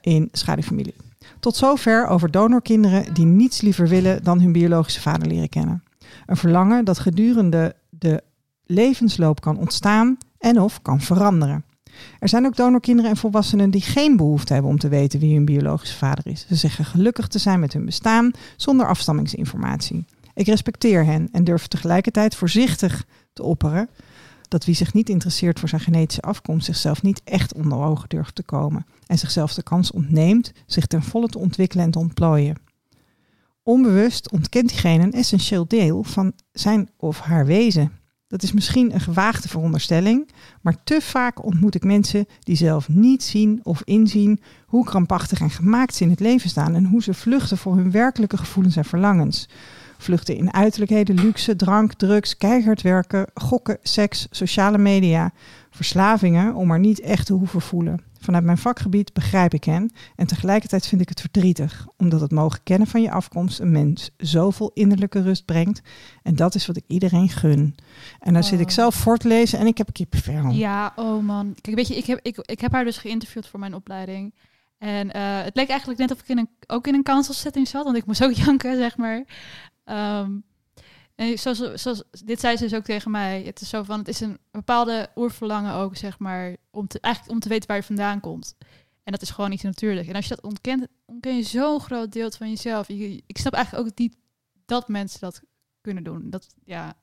in Schaduwfamilie. Tot zover over donorkinderen die niets liever willen dan hun biologische vader leren kennen. Een verlangen dat gedurende de levensloop kan ontstaan en of kan veranderen. Er zijn ook donorkinderen en volwassenen die geen behoefte hebben om te weten wie hun biologische vader is. Ze zeggen gelukkig te zijn met hun bestaan zonder afstammingsinformatie. Ik respecteer hen en durf tegelijkertijd voorzichtig te opperen dat wie zich niet interesseert voor zijn genetische afkomst zichzelf niet echt onder ogen durft te komen en zichzelf de kans ontneemt zich ten volle te ontwikkelen en te ontplooien. Onbewust ontkent diegene een essentieel deel van zijn of haar wezen. Dat is misschien een gewaagde veronderstelling, maar te vaak ontmoet ik mensen die zelf niet zien of inzien hoe krampachtig en gemaakt ze in het leven staan en hoe ze vluchten voor hun werkelijke gevoelens en verlangens. Vluchten in uiterlijkheden, luxe, drank, drugs, keihard werken, gokken, seks, sociale media, verslavingen om maar niet echt te hoeven voelen. Vanuit mijn vakgebied begrijp ik hen en tegelijkertijd vind ik het verdrietig, omdat het mogen kennen van je afkomst een mens zoveel innerlijke rust brengt. En dat is wat ik iedereen gun. En dan zit ik Oh. zelf voor te lezen en ik heb kippenvel. Ja, oh man. Kijk, weet je, ik heb, ik, ik heb haar dus geïnterviewd voor mijn opleiding. En eh, het leek eigenlijk net of ik in een, ook in een council setting zat, want ik moest ook [LAUGHS] janken, zeg maar. Ehm, en zoals, zoals, dit zei ze dus ook tegen mij. Het is zo van, het is een bepaalde oerverlangen ook, zeg maar, om te, eigenlijk om te weten waar je vandaan komt. En dat is gewoon niet natuurlijk. En als je dat ontkent, ontken je zo'n groot deel van jezelf. Je- ik snap eigenlijk ook niet dat mensen dat kunnen doen. Dat, ja,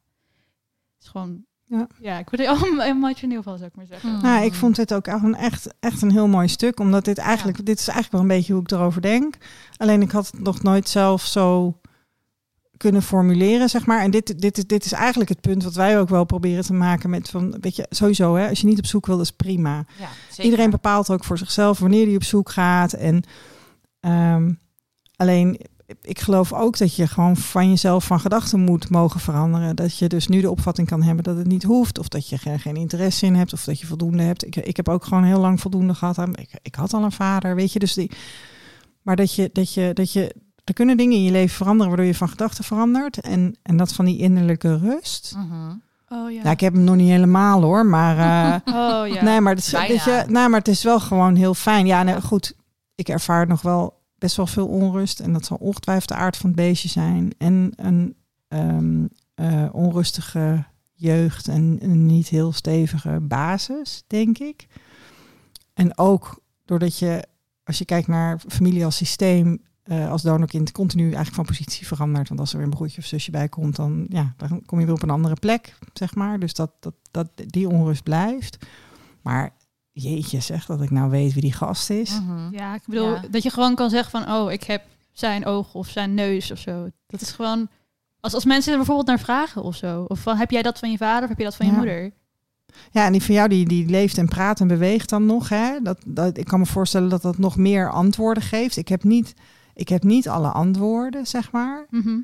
is gewoon... Ja. Ja, ik word er [LAUGHS] allemaal emotioneel van, zou ik maar zeggen. Hmm. Nou, ik vond dit ook echt een, echt, echt een heel mooi stuk, omdat dit eigenlijk, dit is eigenlijk wel een beetje hoe ik erover denk. Alleen ik had het nog nooit zelf zo kunnen formuleren, zeg maar. En dit, dit, is, dit is eigenlijk het punt wat wij ook wel proberen te maken met van, weet je, sowieso, hè, als je niet op zoek wil, is prima. Ja. Iedereen bepaalt ook voor zichzelf wanneer hij op zoek gaat. En ehm, alleen, ik geloof ook dat je gewoon van jezelf van gedachten moet mogen veranderen. Dat je dus nu de opvatting kan hebben dat het niet hoeft. Of dat je geen, geen interesse in hebt. Of dat je voldoende hebt. Ik, ik heb ook gewoon heel lang voldoende gehad. Aan, ik, ik had al een vader, weet je. Dus die, maar dat je, dat je, dat je, er kunnen dingen in je leven veranderen waardoor je van gedachten verandert. En, en dat van die innerlijke rust. Mhm. Oh ja. Nou, ik heb hem nog niet helemaal hoor, maar... eh, [LAUGHS] Oh ja. Nee, maar het, is, Bijna. weet je, nee, maar het is wel gewoon heel fijn. Ja, nee, goed. Ik ervaar nog wel best wel veel onrust. En dat zal ongetwijfeld de aard van het beestje zijn. En een ehm, eh, onrustige jeugd en een niet heel stevige basis, denk ik. En ook doordat je, als je kijkt naar familie als systeem, eh, als donorkind continu eigenlijk van positie verandert. Want als er weer een broertje of zusje bij komt, dan, ja, dan kom je weer op een andere plek, zeg maar. Dus dat, dat, dat die onrust blijft. Maar jeetje, zeg dat ik nou weet wie die gast is. Mhm. Ja, ik bedoel, Ja. dat je gewoon kan zeggen van, oh, ik heb zijn oog of zijn neus of zo. Dat is gewoon, als, als mensen er bijvoorbeeld naar vragen of zo. Of van, heb jij dat van je vader of heb je dat van je moeder? Ja, en die van jou die, die leeft en praat en beweegt dan nog. Hè? Dat, dat, ik kan me voorstellen dat dat nog meer antwoorden geeft. Ik heb niet, ik heb niet alle antwoorden, zeg maar. Mhm.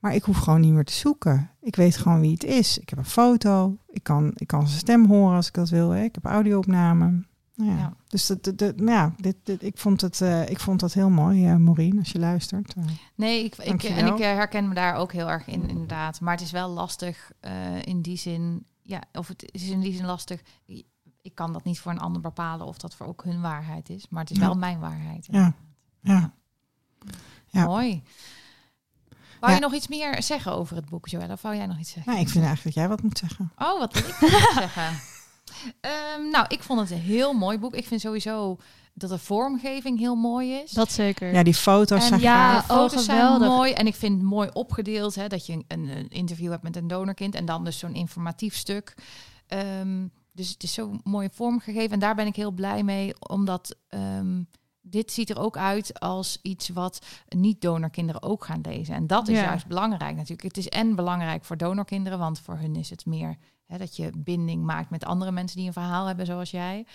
Maar ik hoef gewoon niet meer te zoeken. Ik weet gewoon wie het is. Ik heb een foto. Ik kan, ik kan zijn stem horen als ik dat wil. Hè? Ik heb audio-opname. Nou ja. Ja. Dus dat, dat, dat- nou ja, dit, dit, ik, vond het, eh, ik vond dat heel mooi, eh Maureen, als je luistert. Eh, Nee, ik, ik, en ik herken me daar ook heel erg in, inderdaad. Maar het is wel lastig in die zin. Ja, of het is in die zin lastig. Ik kan dat niet voor een ander bepalen of dat voor ook hun waarheid is. Maar het is Ja. wel mijn waarheid. Ja. ja. Ja. Mooi. Wou Ja. je nog iets meer zeggen over het boek, Joelle? Of wou jij nog iets zeggen? Nou, ik vind eigenlijk dat jij wat moet zeggen. Oh, wat wil ik [LAUGHS] zeggen? Ehm, nou, ik vond het een heel mooi boek. Ik vind sowieso dat de vormgeving heel mooi is. Dat zeker. Ja, die foto's En zijn ja, gaaf. foto's oh, zijn mooi. En ik vind het mooi opgedeeld hè, dat je een, een, een interview hebt met een donorkind en dan dus zo'n informatief stuk. Ehm, dus het is zo mooi vormgegeven en daar ben ik heel blij mee, omdat ehm, dit ziet er ook uit als iets wat niet-donorkinderen ook gaan lezen. En dat is Ja. juist belangrijk natuurlijk. Het is en belangrijk voor donorkinderen, want voor hun is het meer hè, dat je binding maakt met andere mensen die een verhaal hebben zoals jij.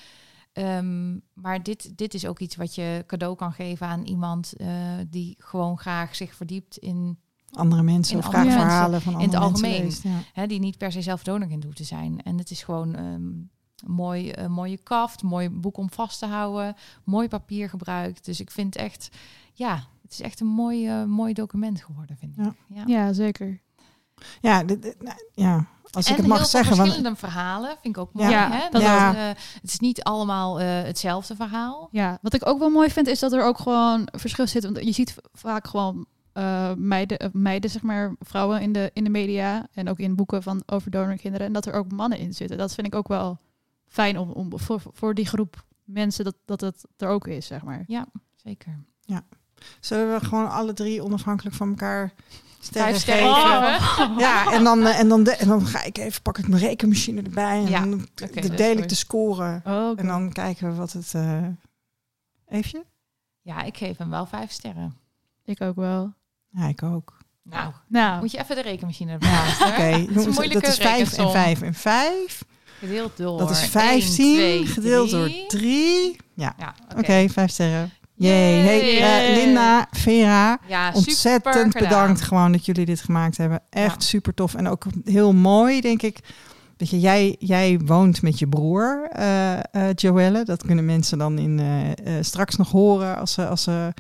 Ehm, maar dit, dit is ook iets wat je cadeau kan geven aan iemand eh, die gewoon graag zich verdiept in, Andere mensen In of graag verhalen van In andere het mensen algemeen. leest, ja. hè, die niet per se zelf donorkind hoeft te zijn. En het is gewoon ehm, mooi, een mooie kaft, mooi boek om vast te houden, mooi papier gebruikt. Dus ik vind echt, ja, het is echt een mooi, eh, mooi document geworden, vind ik. Ja. Ja. Ja, zeker. Ja, dit- dit- nou, ja, als ik en het mag heel veel zeggen. Want, verschillende verhalen vind ik ook mooi. Ja, hè? dat ook. eh, het is niet allemaal eh, hetzelfde verhaal. Ja, wat ik ook wel mooi vind is dat er ook gewoon verschil zit. Want je ziet vaak gewoon eh, meiden, eh, meiden, zeg maar, vrouwen in de, in de media en ook in boeken van over donorkinderen. En dat er ook mannen in zitten. Dat vind ik ook wel fijn om, om voor, voor die groep mensen dat, dat het er ook is, zeg maar. Zeker. zullen we gewoon alle drie onafhankelijk van elkaar sterren Vijf sterren geven? geven. Ja, en dan, eh, en, dan de- en dan ga ik even, pak ik mijn rekenmachine erbij en Ja, dan oké, d- dat is deel ik de score. Oh, En dan kijken we wat het... eh Eefje? Ja, ik geef hem wel vijf sterren. ik ook wel. Ja, ik ook. Nou, Nou, moet je even de rekenmachine erbij halen. Oké, moeilijke dat is 5 en. 5 en 5. Gedeeld door Dat is 1, 15 2, gedeeld 3. door 3. Ja, Ja, oké, 5 sterren. Jee. Hey, eh, Linda, Vera, Ja, ontzettend bedankt gewoon dat jullie dit gemaakt hebben. Echt Ja. super tof. En ook heel mooi, denk ik. Dat je, jij, jij woont met je broer, eh, Joelle. Dat kunnen mensen dan in, straks nog horen als ze, als ze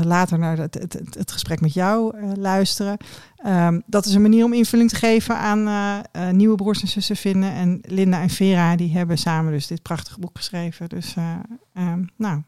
later naar het, het, gesprek met jou eh, luisteren. Ehm, dat is een manier om invulling te geven aan eh, eh, nieuwe broers en zussen vinden. En Linda en Vera die hebben samen dus dit prachtige boek geschreven. Dus eh, ehm, nou,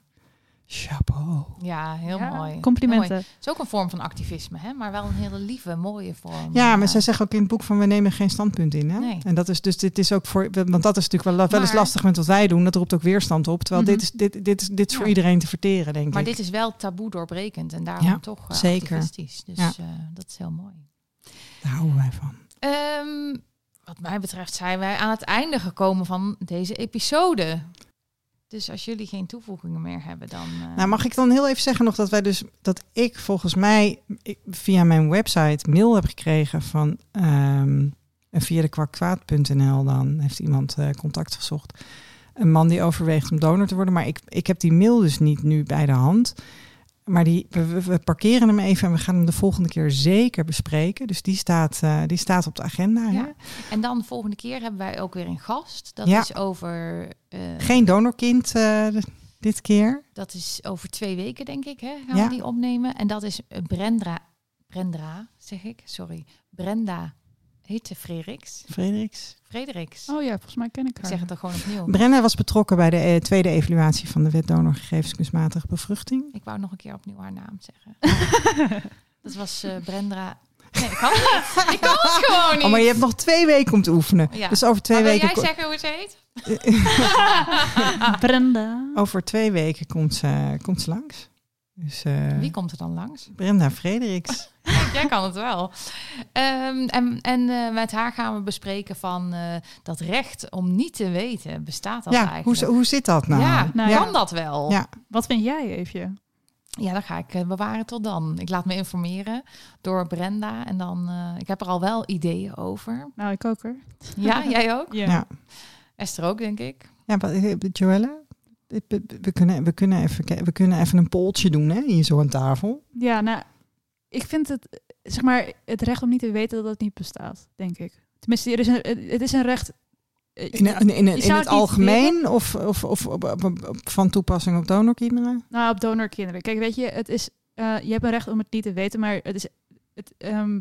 chapeau. Ja, heel ja, mooi. Heel mooi. complimenten. Het is ook een vorm van activisme, hè? maar wel een hele lieve, mooie vorm. Ja, maar zij zeggen ook in het boek van we nemen geen standpunt in. Hè? Nee. En dat is dus dit is ook voor, want dat is natuurlijk wel, wel eens Maar- lastig met wat wij doen. Dat roept ook weerstand op. Terwijl Mhm. dit is dit, dit is dit is voor Ja. iedereen te verteren, denk Maar ik. dit is wel taboe doorbrekend en daarom Ja, toch eh, zeker. activistisch. Dus Ja. eh, dat is heel mooi. Daar houden wij van. Ehm, wat mij betreft zijn wij aan het einde gekomen van deze episode. Dus als jullie geen toevoegingen meer hebben, dan... eh, Nou, mag ik dan heel even zeggen nog dat wij dus dat ik volgens mij via mijn website mail heb gekregen van en via de dan heeft iemand eh, contact gezocht. Een man die overweegt om donor te worden, maar ik, ik heb die mail dus niet nu bij de hand. Maar die, we, parkeren hem even en we gaan hem de volgende keer zeker bespreken. Dus die staat, eh, die staat op de agenda. Ja. Hè? En dan de volgende keer hebben wij ook weer een gast. Dat Ja. is over... eh, Geen donorkind eh, dit keer. Dat is over twee weken, denk ik, hè, gaan Ja. we die opnemen. En dat is Brenda... Brenda, zeg ik? Sorry. Brenda heet ze Frederiks. Frederiks. Frederiks. Oh ja, volgens mij ken ik Ik haar. zeg het dan gewoon opnieuw. Brenna was betrokken bij de eh, tweede evaluatie van de wet donorgegevens kunstmatige bevruchting. Ik wou nog een keer opnieuw haar naam zeggen. [LAUGHS] dat was eh, Brenda... Nee, ik [LAUGHS] kan het. Ik kan het gewoon niet. Oh, maar je hebt nog twee weken om te oefenen. Ja. Dus over twee Maar wil weken. jij zeggen hoe ze heet? [LAUGHS] Brenda. Over twee weken komt ze, komt ze langs. Dus eh, Wie komt er dan langs? Brenda Frederiks. [LAUGHS] Jij kan het wel. Ehm, en en eh, met haar gaan we bespreken van eh, dat recht om niet te weten. Bestaat dat ja, eigenlijk? hoe, hoe zit dat nou? ja, Nou kan dat wel? Ja. Wat vind jij, Eefje? Ja, dan ga ik bewaren tot dan. Ik laat me informeren door Brenda. En dan, eh, ik heb er al wel ideeën over. Nou, ik ook hoor. Ja, [LAUGHS] jij ook? Ja. Ja. Esther ook, denk ik. Ja, wat- Joelle? We, kunnen, we, kunnen even, we kunnen even een polltje doen hè, hier zo aan tafel. Ja, nou, ik vind het, zeg maar, het recht om niet te weten dat het niet bestaat, denk ik. Tenminste, er is een, het is een recht. eh, In, in, in, het algemeen of, of, of op- op- op- op- van toepassing op donorkinderen? Nou, op donorkinderen. Kijk, weet je, het is, eh, je hebt een recht om het niet te weten, maar het is, het, ehm,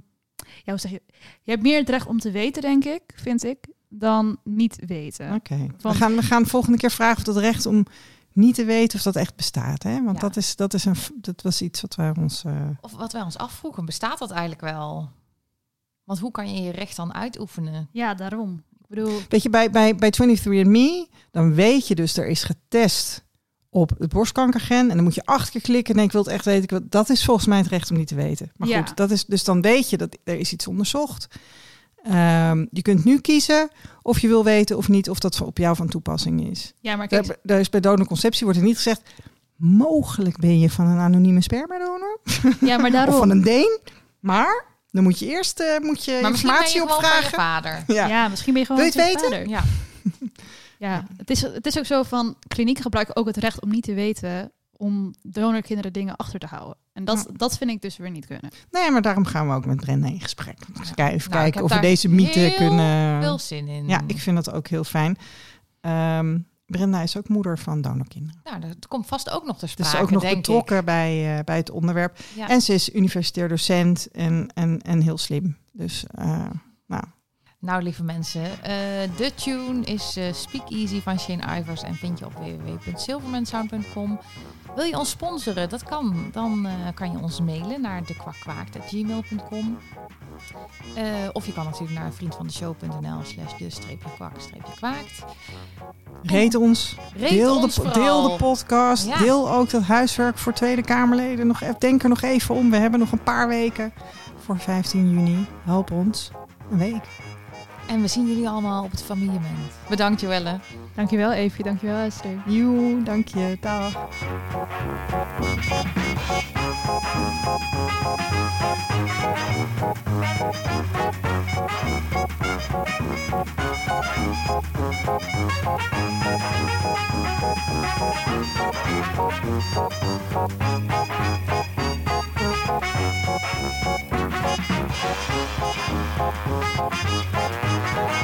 ja, hoe zeg je? Je hebt meer het recht om te weten, denk ik, vind ik, dan niet weten. Oké. We, gaan, we gaan volgende keer vragen of dat recht om niet te weten of dat echt bestaat. Hè? Want Ja. dat, is, dat, is een, dat was iets wat wij ons... eh, Of wat wij ons afvroegen, bestaat dat eigenlijk wel? Want hoe kan je je recht dan uitoefenen? Ja, daarom. Ik bedoel, Weet je, bij, bij, bij 23andMe, dan weet je dus, er is getest op het borstkankergen. En dan moet je acht keer klikken en denk, ik wil het echt weten. Dat is volgens mij het recht om niet te weten. Maar Ja. goed, dat is, dus dan weet je dat er is iets onderzocht. Ehm, je kunt nu kiezen of je wil weten of niet of dat op jou van toepassing is. ja, maar kijk, Daar, daar is bij donorconceptie wordt er niet gezegd... mogelijk ben je van een anonieme spermadonor ja, maar [LAUGHS] of van een Deen. Maar dan moet je eerst eh, moet je Maar informatie je gewoon van je opvragen. vader. [LAUGHS] Ja. Ja. misschien ben je gewoon Wil je het weten? vader. Ja. [LAUGHS] Ja, het is, het is ook zo van klinieken gebruiken ook het recht om niet te weten om donorkinderen dingen achter te houden. En dat, dat vind ik dus weer niet kunnen. Nee, maar daarom gaan we ook met Brenda in gesprek. Dus Ja. even Nou, kijken of we deze mythe kunnen... Veel zin in. Ja, ik vind dat ook heel fijn. Ehm, Brenda is ook moeder van donorkinderen. Nou, dat komt vast ook nog te Dus sprake, ze is ook nog denk betrokken bij, eh, bij het onderwerp. Ja. En ze is universitair docent en, en, en heel slim. Dus eh, nou, lieve mensen, eh, de tune is eh, Speak Easy van Shane Ivers en vind je op www.silvermansound.com. Wil je ons sponsoren? Dat kan. Dan eh, kan je ons mailen naar dekwakwaakt.gmail.com. Eh of je kan natuurlijk naar vriendvandeshow.nl slash de streepje kwak streepje kwaakt. reed ons. Reed deel, ons de, deel de podcast. Ja. Deel ook dat huiswerk voor Tweede Kamerleden. Nog, even- denk er nog even om. We hebben nog een paar weken voor 15 juni. Help ons. Een week. En we zien jullie allemaal op het familiement. Bedankt Joelle. Dankjewel Eefje, dankjewel Esther. Joe, dank je. Dag.